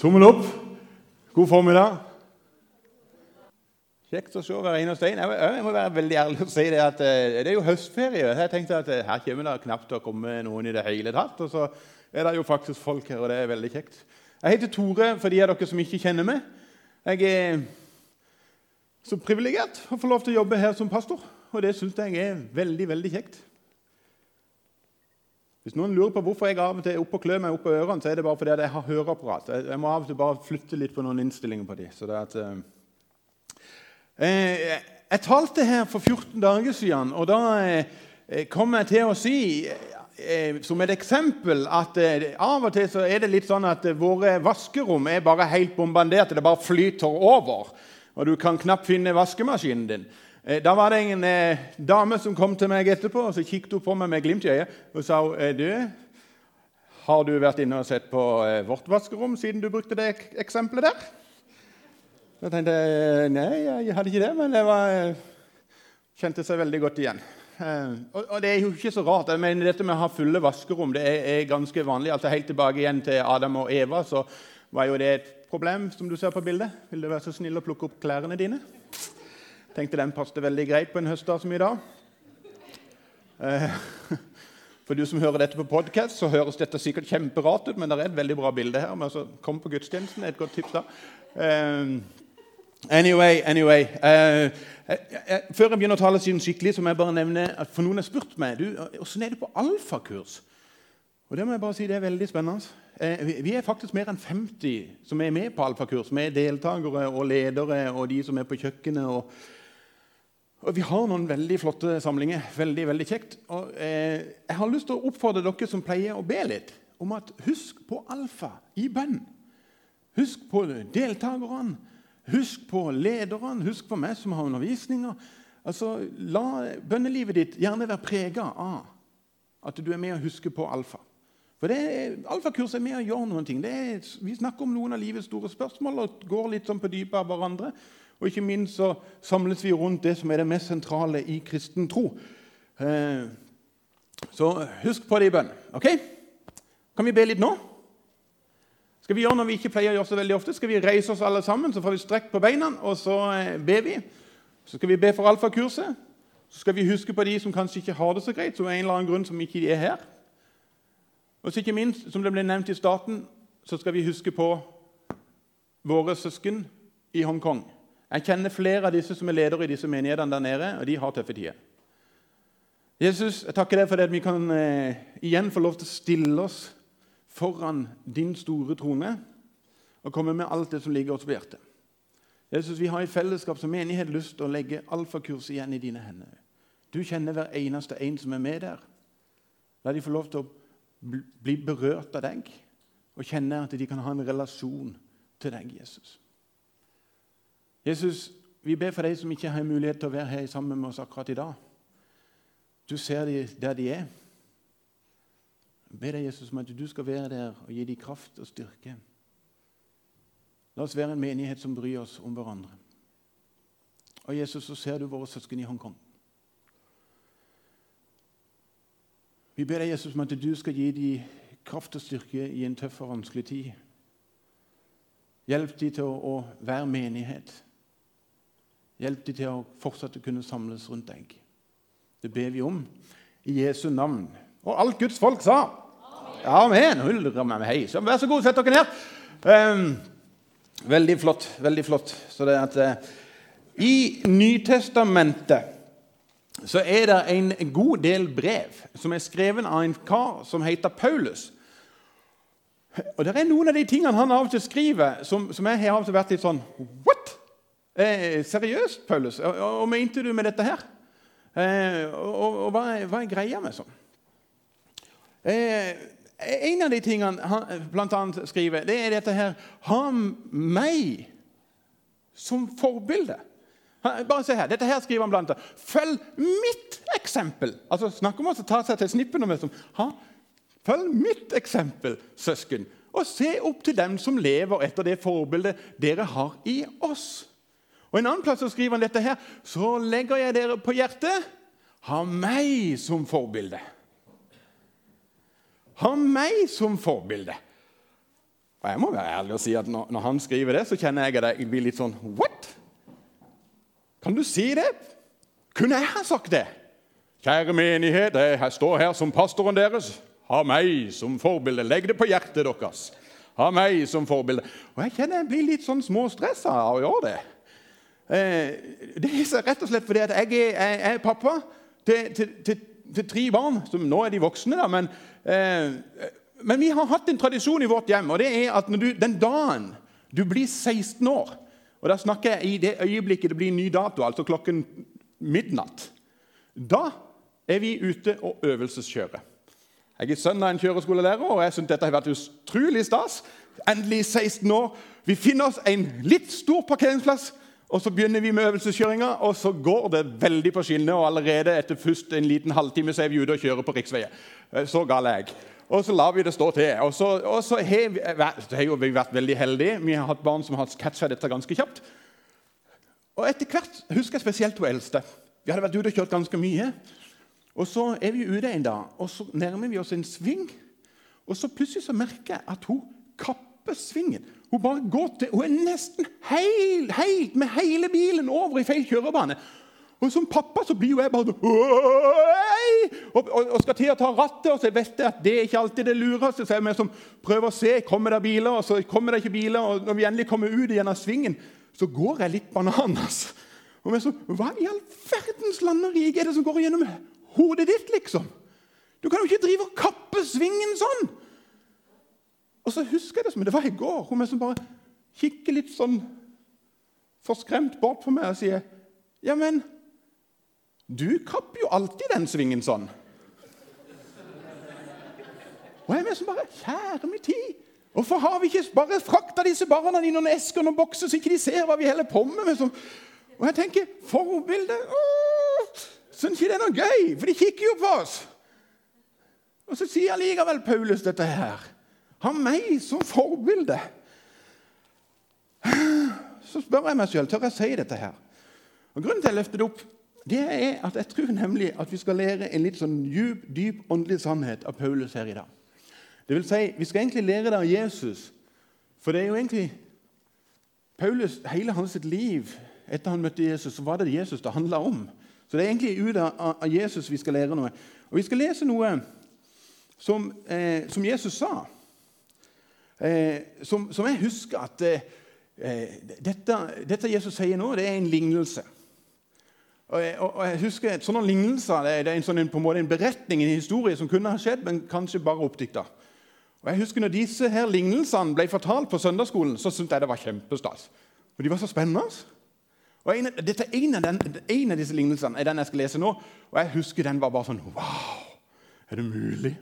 Tommel opp. God formiddag. Kjekt å se hver eneste en. Jeg, må være veldig ærlig og si det at eh, det er jo høstferie. Jeg tenkte at eh, her kommer det knapt til å komme noen i det hele tatt. Og så er det jo faktisk folk her, og det er veldig kjekt. Jeg heter Tore for de av dere som ikke kjenner meg. Jeg er så privilegert å få lov til å jobbe her som pastor, og det syns jeg er veldig, veldig kjekt. Hvis noen lurer på hvorfor jeg av og til er oppe og klør meg oppå på ørene, så er det bare fordi jeg har høreapparat. Jeg må av og til bare flytte litt på noen innstillinger på det at, eh, jeg talte her for 14 dager siden, og da eh, kom jeg til å si eh, som et eksempel at eh, av og til så er det litt sånn at eh, våre vaskerom er bare helt bombardert. Det bare flyter over, og du kan knapt finne vaskemaskinen din. Eh, Da var det en eh, dame som kom til meg etterpå og så kikket hun på meg med glimt i øyet og sa eh, du, har du vært inne og sett på eh, vårt vaskerom siden du brukte det ek eksempelet der? Da tenkte jeg nei, jeg hadde ikke det, men det var, eh, kjente seg veldig godt igjen. Eh, og, og det er jo ikke så rart. jeg mener Dette med å ha fulle vaskerom det er, er ganske vanlig. altså Helt tilbake igjen til Adam og Eva så var jo det et problem, som du ser på bildet. Vil du være så snill å plukke opp klærne dine? Tenkte den passet veldig greit på en høstdag som i dag. Eh, For du som hører dette på podkast, så høres dette sikkert kjemperart ut, men det er et veldig bra bilde her. Men så kom på gudstjenesten. et godt tips da. Eh, Anyway, anyway. Uh, før jeg begynner å tale siden skikkelig, så må jeg bare nevne at for noen har spurt meg du, hvordan er det på alfakurs. Og det må jeg bare si, det er veldig spennende. Vi, vi er faktisk mer enn 50 som er med på alfakurs. er deltakere og ledere og de som er på kjøkkenet. Og, og vi har noen veldig flotte samlinger. Veldig, veldig kjekt. Og, eh, jeg har lyst til å oppfordre dere som pleier å be litt, om at husk på alfa i bønn. Husk på deltakerne. Husk på lederne, husk på meg som har undervisninger. Altså, La bønnelivet ditt gjerne være prega av at du er med og husker på alfa. For Alfakurs er med å gjøre noen ting. Er, vi snakker om noen av livets store spørsmål og går litt sånn på dypet av hverandre. Og ikke minst så samles vi rundt det som er det mest sentrale i kristen tro. Eh, så husk på det i bønn. ok? Kan vi be litt nå? skal vi gjøre noe vi ikke pleier å gjøre så veldig ofte. Skal vi reise oss alle sammen, så får vi strekt på beina, og så eh, ber vi. Så skal vi be for alfakurset. Så skal vi huske på de som kanskje ikke har det så greit, som er en eller annen grunn som ikke er her. Og så ikke minst, som det ble nevnt i starten, så skal vi huske på våre søsken i Hongkong. Jeg kjenner flere av disse som er ledere i disse menighetene der nede, og de har tøffe tider. Jesus, jeg takker deg for at vi kan eh, igjen få lov til å stille oss foran din store trone og komme med alt det som ligger oss på hjertet. Jesus, Vi har i fellesskap som menighet lyst til å legge alfakurs igjen i dine hender. Du kjenner hver eneste en som er med der. La de få lov til å bli berørt av deg og kjenne at de kan ha en relasjon til deg, Jesus. Jesus, vi ber for de som ikke har mulighet til å være her sammen med oss akkurat i dag. Du ser dem der de er. Jeg ber deg, Jesus, om at du skal være der og gi dem kraft og styrke. La oss være en menighet som bryr oss om hverandre. Og Jesus, så ser du våre søsken i Hongkong. Vi ber deg, Jesus, om at du skal gi dem kraft og styrke i en tøff og vanskelig tid. Hjelp dem til å, være menighet. Hjelp dem til å fortsette å kunne samles rundt deg. Det ber vi om i Jesu navn. Og alt Guds folk sa. Amen. Amen. Hei. Så vær så god, sett dere ned. Um, veldig flott. veldig flott. Så det at, uh, I Nytestamentet så er det en god del brev som er skrevet av en kar som heter Paulus. Og Det er noen av de tingene han av og til skriver, som, som jeg har vært litt sånn? Eh, seriøst, Paulus? Og mente du med dette her? Eh, og, og, hva, er, hva er greia med sånn? Eh, en av de tingene han blant annet skriver, det er dette her Ha meg som forbilde. Bare se her, dette her skriver han blant annet. Følg mitt eksempel. Altså, Snakk om å ta seg til snippen. Og som, ha, følg mitt eksempel, søsken, og se opp til dem som lever etter det forbildet dere har i oss. Og En annen plass så skriver han dette her. Så legger jeg dere på hjertet. Ha meg som forbilde. Ha meg som forbilde. Og jeg må være ærlig og si at når, når han skriver det, så kjenner jeg at jeg blir litt sånn What? Kan du si det? Kunne jeg ha sagt det? Kjære menighet, jeg står her som pastoren deres. Ha meg som forbilde. Legg det på hjertet deres. Ha meg som forbilde. Og jeg kjenner jeg blir litt sånn småstressa av å gjøre det. Eh, det er rett og slett fordi at jeg er, jeg er pappa til, til, til, til, tre barn. som Nå er de voksne, da, men, eh, men vi har hatt en tradisjon i vårt hjem. og det er at du, Den dagen du blir 16 år og Da snakker jeg i det øyeblikket det blir ny dato, altså klokken midnatt. Da er vi ute og øvelseskjører. Jeg er sønn av en kjøreskolelærer, og jeg synes dette har vært utrolig stas. Endelig 16 år. Vi finner oss en litt stor parkeringsplass, og så begynner vi med øvelseskjøringa. Og så går det veldig på skinner, og allerede etter først en liten halvtime så er vi ute og kjører på riksveier. Eh, så gal er jeg. Og så lar vi det stå til. Og så, og så har, vi, har vi vært veldig heldige. Vi har hatt barn som har catcha dette ganske kjapt. Og etter hvert husker jeg spesielt hun eldste. Vi hadde vært ute og kjørt ganske mye. Og Så er vi ute en dag, og så nærmer vi oss en sving. Og så plutselig så merker jeg at hun kapper svingen. Hun bare går til, hun er nesten helt, helt med hele bilen over i feil kjørebane. Og Som pappa så blir jo jeg bare og, og, og, skal til å ta rattet, og så vet jeg at det er ikke alltid det lureste. Så er vi som prøver å se kommer det biler, og så kommer det ikke biler. og Når vi endelig kommer ut igjen av svingen, så går jeg litt bananas. Og så, Hva i all verdens land og rike er det som går gjennom hodet ditt, liksom. Du kan jo ikke drive og kappe svingen sånn! Og så husker jeg det som det var i går. Hun som bare kikker litt sånn forskremt bort på meg og sier Ja, men du kapper jo alltid den svingen sånn. Og jeg er med som bare Kjære min tid! Hvorfor har vi ikke bare frakta disse barna i noen esker og noen bokser, så ikke de ser hva vi holder på med? Og jeg tenker Forbilde Syns ikke det er noe gøy, for de kikker jo på oss. Og så sier allikevel Paulus dette her. Ha meg som forbilde. Så spør jeg meg sjøl tør jeg si dette her. Og Grunnen til at jeg løfter det opp, det er at jeg tror nemlig at vi skal lære en litt sånn djup, dyp åndelig sannhet av Paulus her i dag. Det vil si, Vi skal egentlig lære det av Jesus. For det er jo egentlig Paulus, hele hans liv etter han møtte Jesus, så var det Jesus det handla om. Så det er egentlig ut av, Jesus vi skal lære noe. Og Vi skal lese noe som, eh, som Jesus sa. Eh, som, som, jeg husker at eh, dette, dette, Jesus sier nå, det er en lignelse. Og, og, og jeg husker at Sånne lignelser det, det er en, sånn, på en, måte en beretning, en historie som kunne ha skjedd, men kanskje bare oppdikta. Og jeg husker når disse her lignelsene ble fortalt på søndagsskolen, så syntes jeg det var kjempestas. Og de var så spennende. Og en, dette en av, den, en av, disse lignelsene er den jeg skal lese nå. Og jeg husker den var bare sånn Wow! Er det mulig?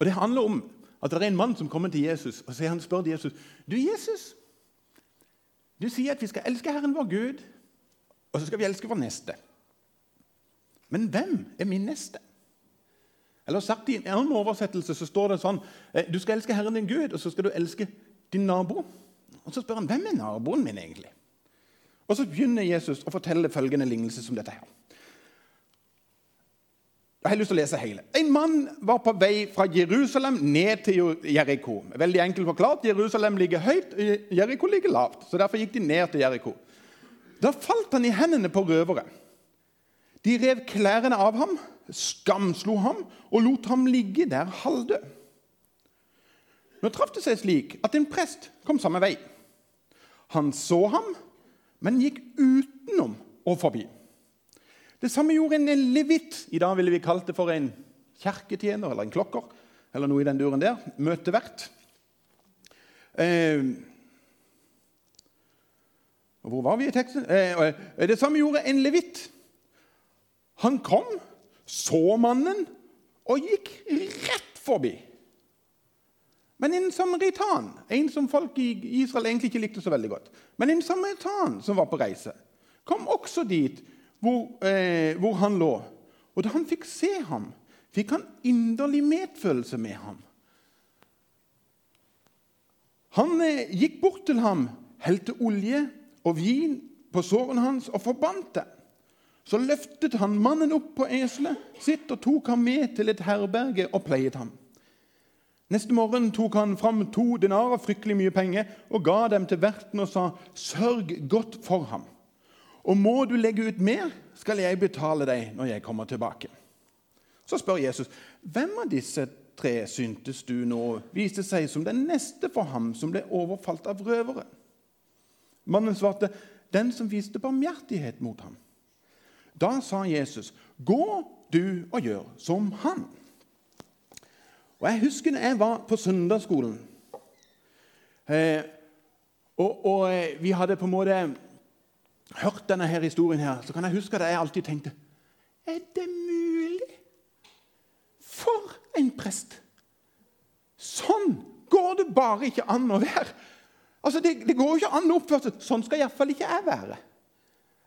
Og Det handler om at det er en mann som kommer til Jesus og han spør Jesus Du, Jesus, du sier at vi skal elske Herren vår Gud, og så skal vi elske vår neste. Men hvem er min neste? Eller sagt I en annen oversettelse så står det sånn eh, Du skal elske Herren din Gud, og så skal du elske din nabo. Og Så spør han hvem er naboen min egentlig? Og Så begynner Jesus å fortelle følgende lignelse som dette. her. Jeg har lyst til å lese hele. En mann var på vei fra Jerusalem ned til Jeriko. Veldig enkelt forklart. Jerusalem ligger høyt, Jeriko ligger lavt. så Derfor gikk de ned til Jeriko. Da falt han i hendene på røvere. De rev klærne av ham, skamslo ham og lot ham ligge der halvdød. Nå traff det seg slik at en prest kom samme vei. Han så ham, men gikk utenom og forbi. Det samme gjorde en levitt. I dag ville vi kalt det for en kjerketjener eller en klokker. eller noe i den duren der. Møtevert. Eh, hvor var vi i teksten? Eh, eh, det samme gjorde en levitt. Han kom, så mannen og gikk rett forbi. Men en samaritan, en som folk i Israel egentlig ikke likte så veldig godt, men en samaritan som var på reise, kom også dit hvor, eh, hvor han lå. Og da han fikk se ham, fikk han inderlig medfølelse med ham. Han eh, gikk bort til ham, helte olje og vin på sårene hans og forbandt det. Så løftet han mannen opp på eselet sitt og tok ham med til et herberge og pleiet ham. Neste morgen tok han fram to denarer, fryktelig mye penger, og ga dem til verten og sa, 'Sørg godt for ham.' 'Og må du legge ut mer, skal jeg betale deg når jeg kommer tilbake.' Så spør Jesus, 'Hvem av disse tre syntes du nå viste seg som den neste for ham som ble overfalt av røvere?' Mannen svarte, 'Den som viste barmhjertighet mot ham.' Da sa Jesus, 'Gå du og gjør som han.' Og Jeg husker da jeg var på søndagsskolen. Eh, og, og, eh, vi hadde på en måte hørt denne her historien her, så kan jeg huske at jeg alltid tenkte Er det mulig? For en prest! Sånn går det bare ikke an å være. Altså, Det, det går jo ikke an å oppføre seg Sånn skal iallfall ikke jeg være.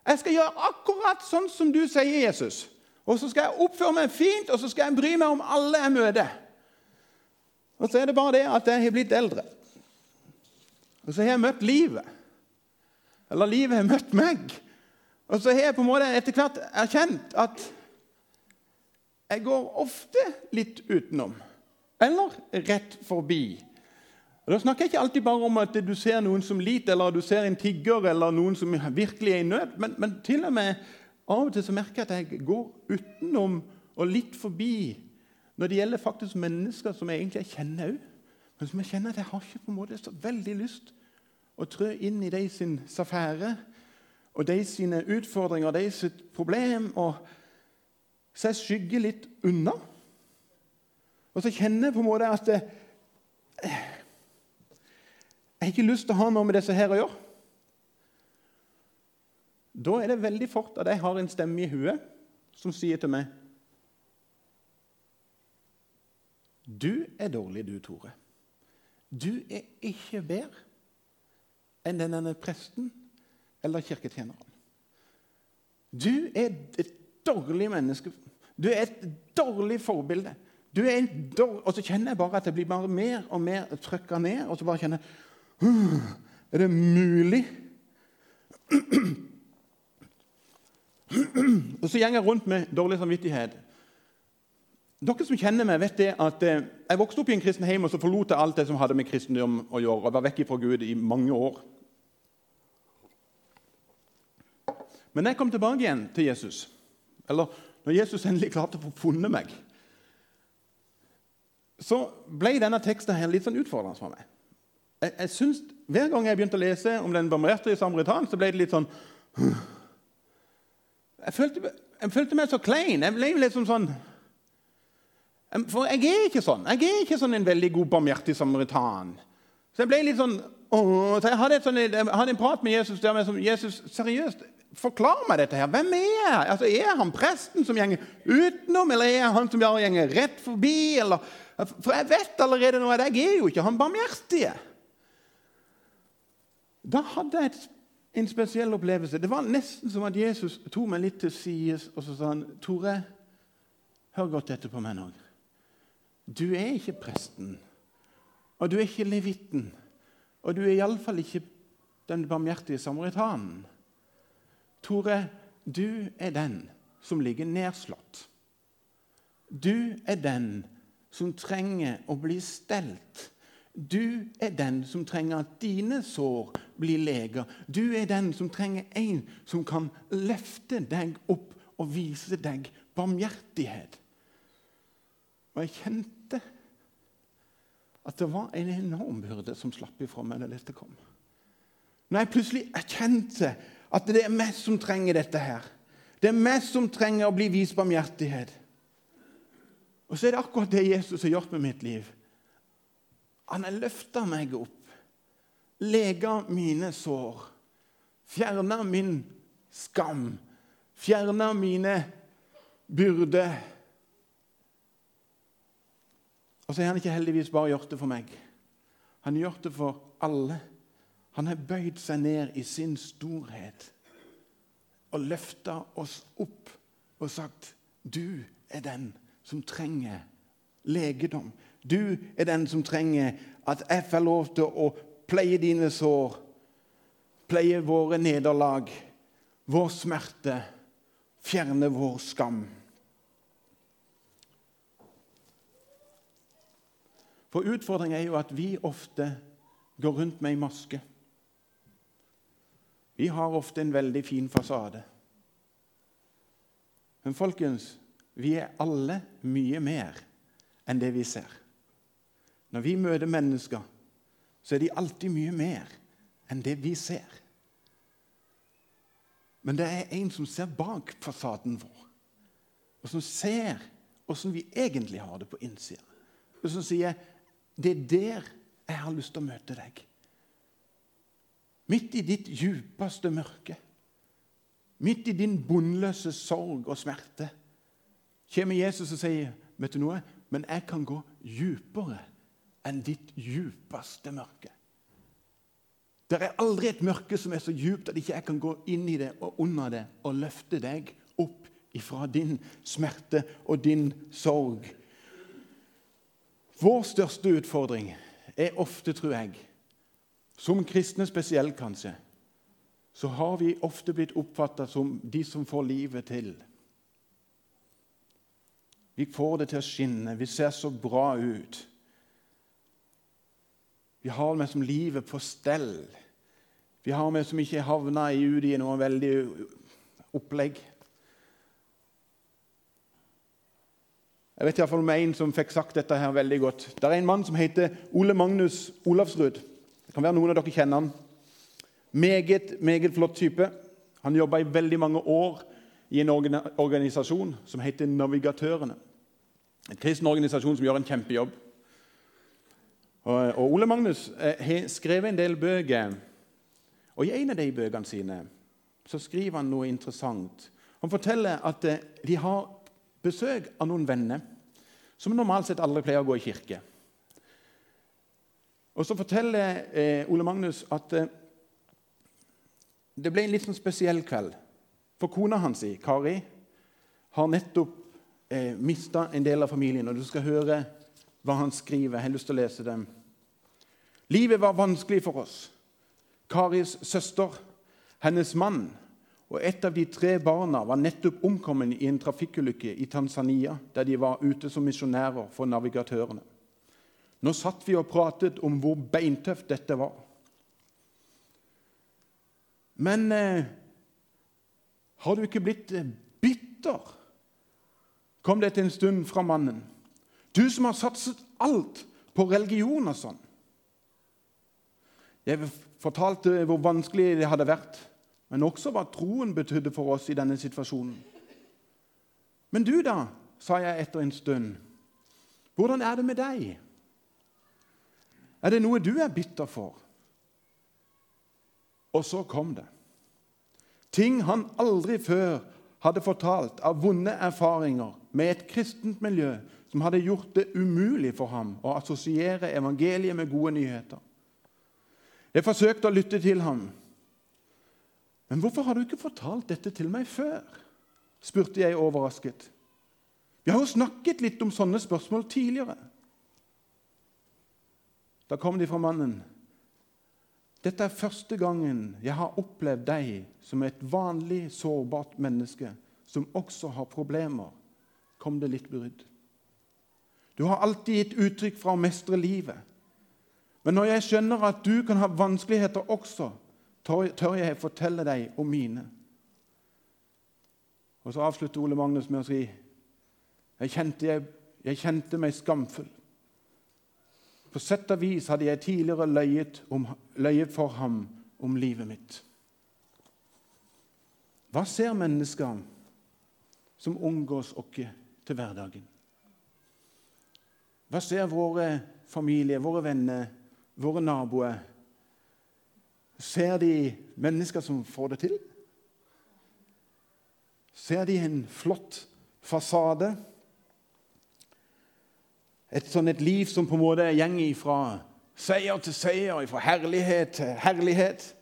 Jeg skal gjøre akkurat sånn som du sier, Jesus. Og så skal jeg oppføre meg fint, og så skal jeg bry meg om alle jeg møter. Og så er det bare det at jeg har blitt eldre. Og så har jeg møtt livet. Eller livet har møtt meg. Og så har jeg på en måte etter hvert erkjent at jeg går ofte litt utenom. Eller rett forbi. Og Da snakker jeg ikke alltid bare om at du ser noen som liter, eller du ser en tigger eller noen som virkelig er i nød, men, men til og med av og til så merker jeg at jeg går utenom og litt forbi når det gjelder faktisk mennesker som jeg egentlig kjenner òg, men som jeg kjenner at jeg har ikke på en måte så veldig lyst å trø inn i de sin safære og de sine utfordringer og de sitt problem. og Så jeg skygger litt unna. Og så kjenner jeg på en måte at jeg, jeg har ikke lyst til å ha noe med disse her å gjøre. Da er det veldig fort at jeg har en stemme i huet som sier til meg Du er dårlig, du, Tore. Du er ikke bedre enn denne presten eller kirketjeneren. Du er et dårlig menneske. Du er et dårlig forbilde. Du er en dårlig, og så kjenner jeg bare at jeg blir bare mer og mer trykka ned. Og så bare kjenner jeg Er det mulig? Og så går jeg rundt med dårlig samvittighet. Dere som kjenner meg, vet det at eh, jeg vokste opp i en kristen hjem, og så forlot jeg alt det som hadde med kristendom å gjøre. og var vekk fra Gud i mange år. Men jeg kom tilbake igjen til Jesus, eller når Jesus endelig klarte å få funnet meg, så ble denne teksten her litt sånn utfordrende for meg. Jeg, jeg synes, Hver gang jeg begynte å lese om den barmhjertige samaritan, så ble det litt sånn jeg følte, jeg følte meg så klein. Jeg ble litt sånn for jeg er ikke sånn. Jeg er ikke sånn en veldig god, barmhjertig samaritan. Så jeg ble litt sånn så jeg hadde, sånn, jeg hadde, en prat med Jesus der med som Jesus, seriøst, forklar meg dette her. Hvem er jeg? Altså, Er han presten som gjenger utenom, eller er han som gjenger rett forbi? Eller, for jeg vet allerede nå at jeg er jo ikke han barmhjertige. Da hadde jeg en spesiell opplevelse. Det var nesten som at Jesus tok meg litt til side og så sa han, Tore, hør godt etter på meg nå. Du er ikke presten, og du er ikke levitten, og du er iallfall ikke den barmhjertige samaritanen. Tore, du er den som ligger nedslått. Du er den som trenger å bli stelt. Du er den som trenger at dine sår blir leger. Du er den som trenger en som kan løfte deg opp og vise deg barmhjertighet. Og jeg kjente at det var en enorm byrde som slapp ifra meg da dette kom. Når jeg plutselig erkjente at det er meg som trenger dette her. Det er meg som trenger å bli vist barmhjertighet. Og så er det akkurat det Jesus har gjort med mitt liv. Han har løfta meg opp, lega mine sår, fjerna min skam, fjerna mine byrder og så har han ikke heldigvis bare gjort det for meg. Han har gjort det for alle. Han har bøyd seg ned i sin storhet og løfta oss opp og sagt du er den som trenger legedom. Du er den som trenger at jeg får lov til å pleie dine sår, pleie våre nederlag, vår smerte, fjerne vår skam. For utfordringen er jo at vi ofte går rundt med ei maske. Vi har ofte en veldig fin fasade. Men folkens, vi er alle mye mer enn det vi ser. Når vi møter mennesker, så er de alltid mye mer enn det vi ser. Men det er en som ser bak fasaden vår, og som ser åssen vi egentlig har det på innsida. Og som sier det er der jeg har lyst til å møte deg. Midt i ditt djupeste mørke, midt i din bunnløse sorg og smerte, kommer Jesus og sier vet du noe? Men jeg kan gå djupere enn ditt djupeste mørke. Det er aldri et mørke som er så djupt at ikke jeg kan gå inn i det og under det og løfte deg opp ifra din smerte og din sorg. Vår største utfordring er ofte, tror jeg, som kristne spesielt kanskje, så har vi ofte blitt oppfatta som de som får livet til. Vi får det til å skinne, vi ser så bra ut. Vi har med som livet på stell. Vi har med som ikke havna i noe veldig opplegg. Jeg vet i hvert fall om en som fikk sagt dette her veldig godt. Det er en mann som heter Ole Magnus Olavsrud. Det kan være noen av dere kjenner han. Meget, meget flott type. Han jobba i veldig mange år i en organisasjon som heter Navigatørene. En kristen organisasjon som gjør en kjempejobb. Og, Ole Magnus eh, har skrevet en del bøker. Og I en av de bøkene sine så skriver han noe interessant. Han forteller at eh, de har besøk av noen venner som normalt sett aldri pleier å gå i kirke. Og Så forteller eh, Ole Magnus at eh, det ble en litt sånn spesiell kveld. For kona hans, Kari, har nettopp eh, mista en del av familien. og Du skal høre hva han skriver. Jeg har lyst til å lese dem. Livet var vanskelig for oss. Karis søster, hennes mann og et av de tre barna var nettopp omkommet i en trafikkulykke i Tanzania, der de var ute som misjonærer for navigatørene. Nå satt vi og pratet om hvor beintøft dette var. Men eh, har du ikke blitt eh, bitter? kom det til en stund fra mannen. Du som har satset alt på religion og sånn. Jeg fortalte hvor vanskelig det hadde vært men også hva troen betydde for oss i denne situasjonen. Men du, da, sa jeg etter en stund. Hvordan er det med deg? Er det noe du er bitter for? Og så kom det. Ting han aldri før hadde fortalt av vonde erfaringer med et kristent miljø som hadde gjort det umulig for ham å assosiere evangeliet med gode nyheter. Jeg forsøkte å lytte til ham, men hvorfor har du ikke fortalt dette til meg før? spurte jeg overrasket. Vi har jo snakket litt om sånne spørsmål tidligere. Da kom de fra mannen. Dette er første gangen jeg har opplevd deg som et vanlig, sårbart menneske som også har problemer. Kom det litt brudd. Du har alltid gitt uttrykk fra å mestre livet. Men når jeg skjønner at du kan ha vanskeligheter også, tør jeg fortelle deg om mine. Og Så avslutter Ole Magnus med å si jeg kjente, jeg, jeg kjente meg skamfull. På sett og vis hadde jeg tidligere løyet, om, løyet for ham om livet mitt. Hva ser mennesker som omgås oss til hverdagen? Hva ser våre familier, våre venner, våre naboer? Ser de mennesker som får det til? Ser de en flott fasade? Et sånn et liv som på en måte går fra seier til seier, fra herlighet til herlighet?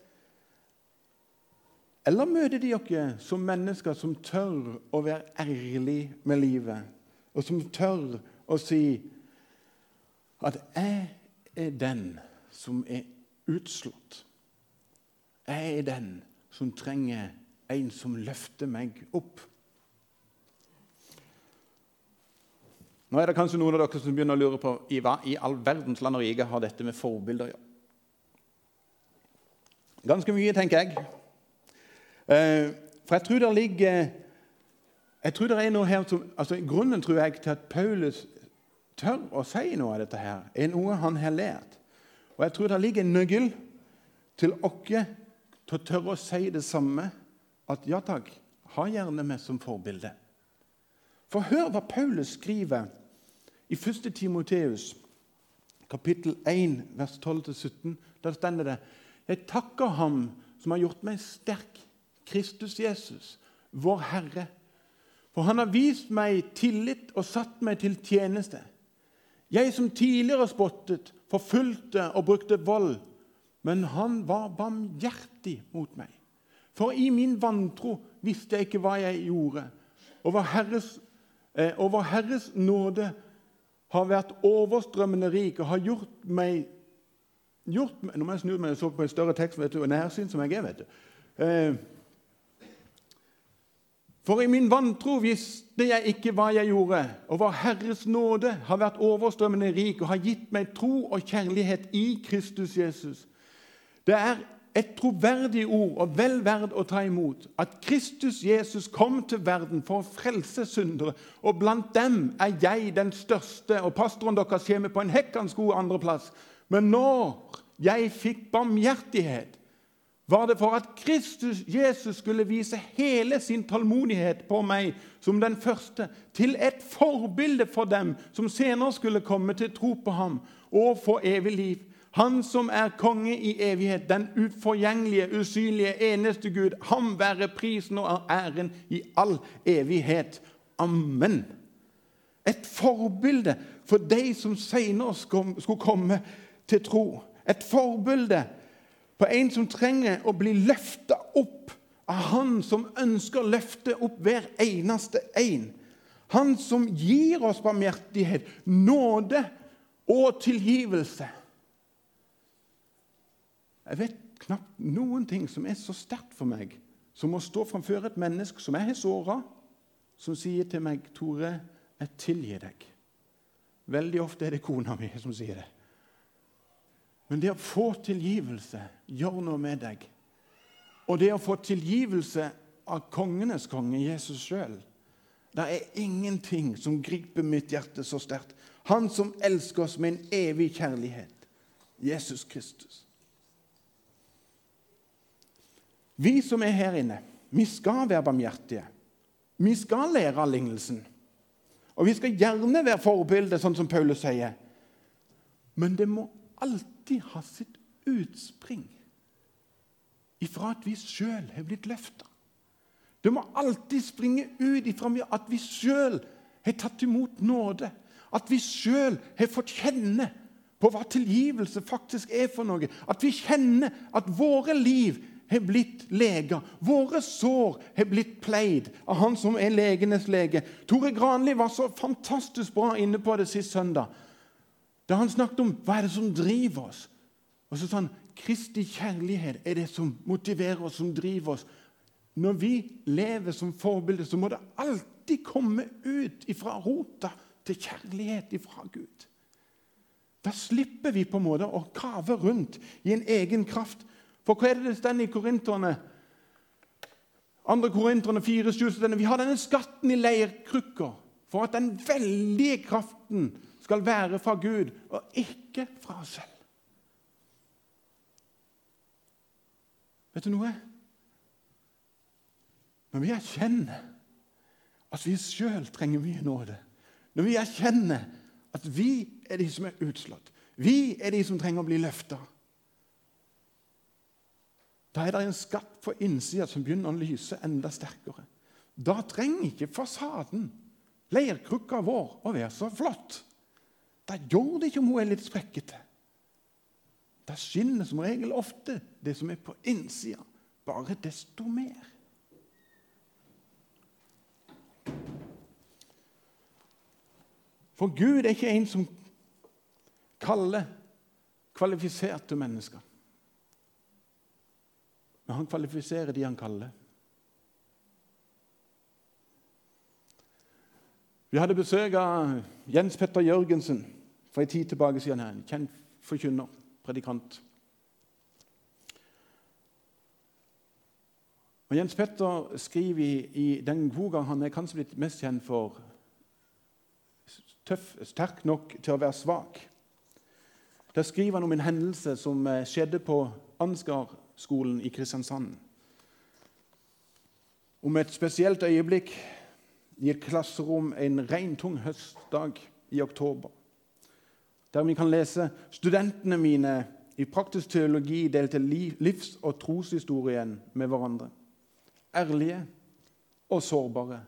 Eller møter de dere som mennesker som tør å være ærlig med livet, og som tør å si at 'jeg er den som er utslått'? Jeg er den som trenger en som løfter meg opp. Nå er det kanskje noen av dere som begynner å lure på i hva i all verdens land og rike har dette med forbilder å gjøre. Ganske mye, tenker jeg. Eh, for jeg tror det ligger jeg tror det er noe her som, altså Grunnen tror jeg til at Paulus tør å si noe av dette, her, er noe han har lært. Og jeg tror det ligger en nøkkel til oss til å tørre å si det samme. At ja takk, ha gjerne meg som forbilde. For hør hva Paulus skriver i 1. Timoteus, kapittel 1, vers 12-17. Der stender det Jeg takker Ham som har gjort meg sterk, Kristus Jesus, vår Herre. For Han har vist meg tillit og satt meg til tjeneste. Jeg som tidligere spottet, forfulgte og brukte vold, men han var barmhjertig mot meg. For i min vantro visste jeg ikke hva jeg gjorde. Og vår Herres, eh, over Herres nåde har vært overstrømmende rik og har gjort meg, gjort meg Nå må jeg snu meg og så på en større tekst vet du, og nærsyn som jeg er. vet du. Eh, for i min vantro visste jeg ikke hva jeg gjorde, og vår Herres nåde har vært overstrømmende rik og har gitt meg tro og kjærlighet i Kristus Jesus. Det er et troverdig ord og vel verd å ta imot at Kristus Jesus kom til verden for å frelse syndere, og blant dem er jeg den største. Og pastoren deres kommer på en hekkans god andreplass. Men når jeg fikk barmhjertighet, var det for at Kristus Jesus skulle vise hele sin tålmodighet på meg som den første, til et forbilde for dem som senere skulle komme til tro på ham og få evig liv. Han som er konge i evighet, den uforgjengelige, usynlige, eneste Gud. Ham være prisen og æren i all evighet. Amen. Et forbilde for de som senere skulle komme til tro. Et forbilde på en som trenger å bli løfta opp av Han som ønsker å løfte opp hver eneste en. Han som gir oss barmhjertighet, nåde og tilgivelse. Jeg vet knapt noen ting som er så sterkt for meg som å stå framfor et menneske som jeg har såra, som sier til meg 'Tore, jeg tilgir deg'. Veldig ofte er det kona mi som sier det. Men det å få tilgivelse gjør noe med deg. Og det å få tilgivelse av kongenes konge, Jesus sjøl Det er ingenting som griper mitt hjerte så sterkt. Han som elsker oss med en evig kjærlighet. Jesus Kristus. Vi som er her inne, vi skal være barmhjertige. Vi skal lære av lignelsen. Og vi skal gjerne være forbilde, sånn som Paulus sier. Men det må alltid ha sitt utspring ifra at vi sjøl har blitt løfta. Det må alltid springe ut ifra at vi sjøl har tatt imot nåde. At vi sjøl har fått kjenne på hva tilgivelse faktisk er for noe. At vi kjenner at våre liv har blitt lega. Våre sår har blitt pleid av Han som er legenes lege. Tore Granli var så fantastisk bra inne på det sist søndag. Da han snakket om hva er det som driver oss. Og så sa han Kristi kjærlighet er det som motiverer oss, som driver oss. Når vi lever som forbilde, så må det alltid komme ut ifra rota til kjærlighet ifra Gud. Da slipper vi på en måte å kave rundt i en egen kraft. For hva er det det står i Korinterne? Andre Korinterne 4, 7, Vi har denne skatten i leirkrukka for at den veldige kraften skal være fra Gud og ikke fra oss selv. Vet du noe? Når vi erkjenner at vi sjøl trenger mye nåde, når vi erkjenner at vi er de som er utslått, vi er de som trenger å bli løfta da er det en skatt på innsida som begynner å lyse enda sterkere. Da trenger ikke fasaden, leirkrukka vår, å være så flott. Da gjør det ikke om hun er litt sprekkete. Da skinner som regel ofte det som er på innsida, bare desto mer. For Gud er ikke en som kaller kvalifiserte mennesker. Men han kvalifiserer de han kaller. Vi hadde besøk av Jens Petter Jørgensen for en tid tilbake siden. her, en Kjent forkynner, predikant. Og Jens Petter skriver i, i den boka han er kanskje blitt mest kjent for tøff, 'Sterk nok til å være svak'. Der skriver han om en hendelse som eh, skjedde på Ansgar-skolen i Kristiansand. Om et spesielt øyeblikk et klasserom en regntung høstdag i oktober. Der vi kan lese studentene mine i praktisk teologi delte livs- og troshistorien med hverandre. Ærlige og sårbare.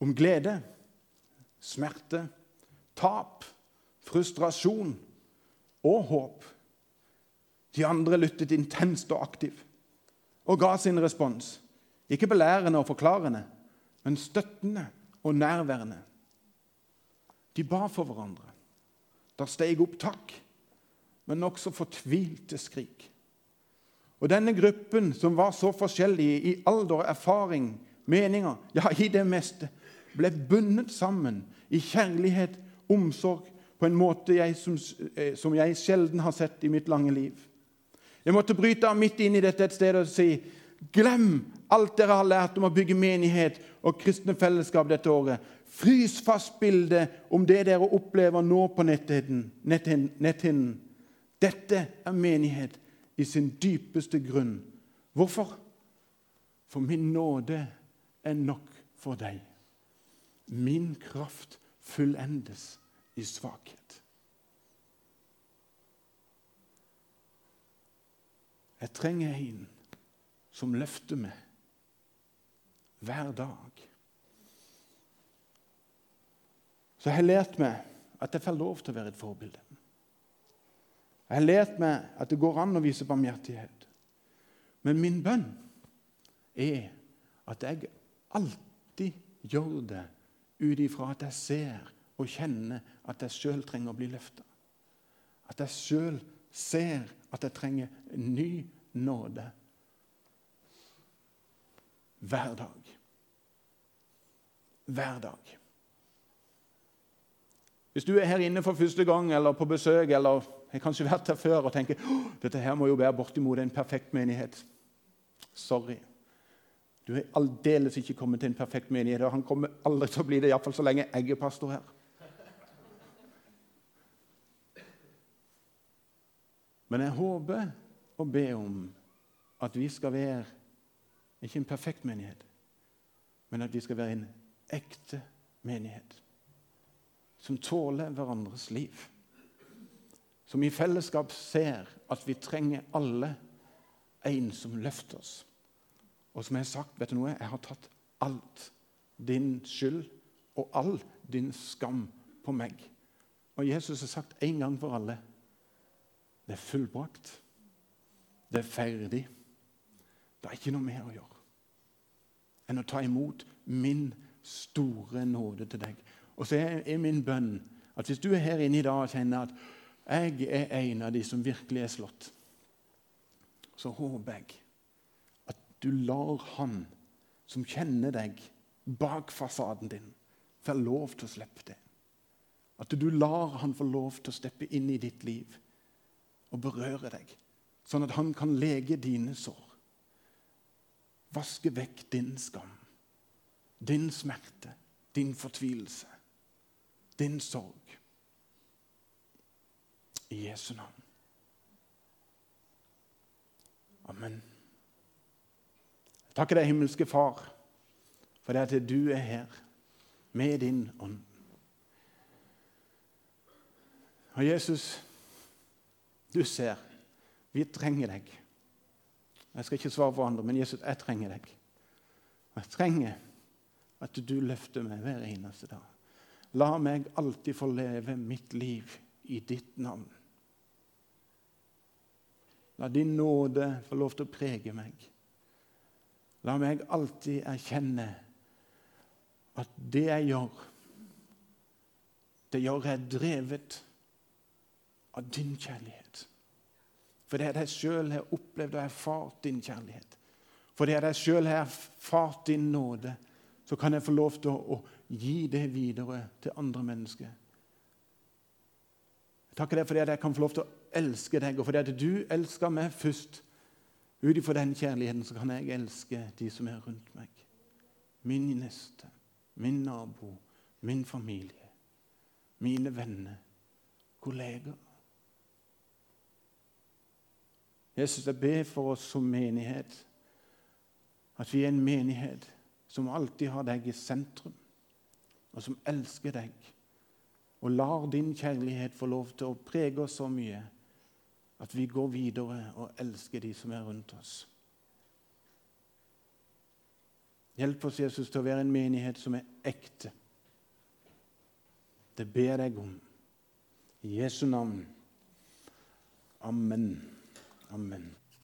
Om glede, smerte, tap, frustrasjon og håp. De andre lyttet intenst og aktivt og ga sin respons. Ikke belærende og forklarende, men støttende og nærværende. De ba for hverandre. Der steg opp takk, men også fortvilte skrik. Og denne gruppen, som var så forskjellig i alder, erfaring, meninger, ja, i det meste, ble bundet sammen i kjærlighet, omsorg, på en måte jeg, som, eh, som jeg sjelden har sett i mitt lange liv. Jeg måtte bryte av midt inn i dette et sted og si glem alt dere har lært om å bygge menighet og kristne fellesskap dette året. Frys fast bildet om det dere opplever nå på netthinnen. Dette er menighet i sin dypeste grunn. Hvorfor? For min nåde er nok for deg. Min kraft fullendes i svakhet. Jeg trenger en som løfter meg hver dag. Så jeg har lært meg at jeg får lov til å være et forbilde. Jeg har lært meg at det går an å vise barmhjertighet. Men min bønn er at jeg alltid gjør det ut ifra at jeg ser og kjenner at jeg sjøl trenger å bli løfta. At jeg sjøl ser at jeg trenger en ny nåde hver dag. Hver dag. Hvis du er her inne for første gang eller på besøk eller har kanskje vært her før og tenker dette her må jo være bortimot en perfekt menighet Sorry. Du har aldeles ikke kommet til en perfekt menighet, og han kommer aldri til å bli det, iallfall så lenge jeg er pastor her. Men jeg håper og ber om at vi skal være ikke en perfekt menighet, men at vi skal være en ekte menighet som tåler hverandres liv. Som i fellesskap ser at vi trenger alle en som løfter oss. Og som jeg har sagt, vet du noe? Jeg har tatt alt din skyld og all din skam på meg. Og Jesus har sagt en gang for alle det er fullbrakt. Det er ferdig. Det er ikke noe mer å gjøre enn å ta imot min store nåde til deg. Og så er min bønn at hvis du er her inne i dag og kjenner at jeg er en av de som virkelig er slått, så håper jeg at du lar han som kjenner deg bak fasaden din, få lov til å slippe det. At du lar han få lov til å steppe inn i ditt liv og berøre deg, sånn at han kan lege dine sår. Vaske vekk din skam, din smerte, din fortvilelse din sorg. I Jesu navn. Amen. Jeg takker deg, himmelske Far, for det at du er her med din ånd. Og Jesus, du ser, vi trenger deg. Jeg skal ikke svare for andre, men Jesus, jeg trenger deg. Jeg trenger at du løfter meg hver eneste dag. La meg alltid få leve mitt liv i ditt navn. La din nåde få lov til å prege meg. La meg alltid erkjenne at det jeg gjør, det gjør jeg drevet av din kjærlighet. For det er jeg sjøl har opplevd og erfart din kjærlighet. For det er jeg sjøl har erfart din nåde, så kan jeg få lov til å, å gi det videre til andre mennesker. Jeg takker deg fordi jeg kan få lov til å elske deg, og fordi at du elsker meg først. Ut ifra den kjærligheten så kan jeg elske de som er rundt meg. Min neste, min nabo, min familie, mine venner, kolleger. Jesus, jeg ber for oss som menighet at vi er en menighet som alltid har deg i sentrum, og som elsker deg, og lar din kjærlighet få lov til å prege oss så mye at vi går videre og elsker de som er rundt oss. Hjelp oss, Jesus, til å være en menighet som er ekte. Det ber jeg om. I Jesu navn. Amen. Amen.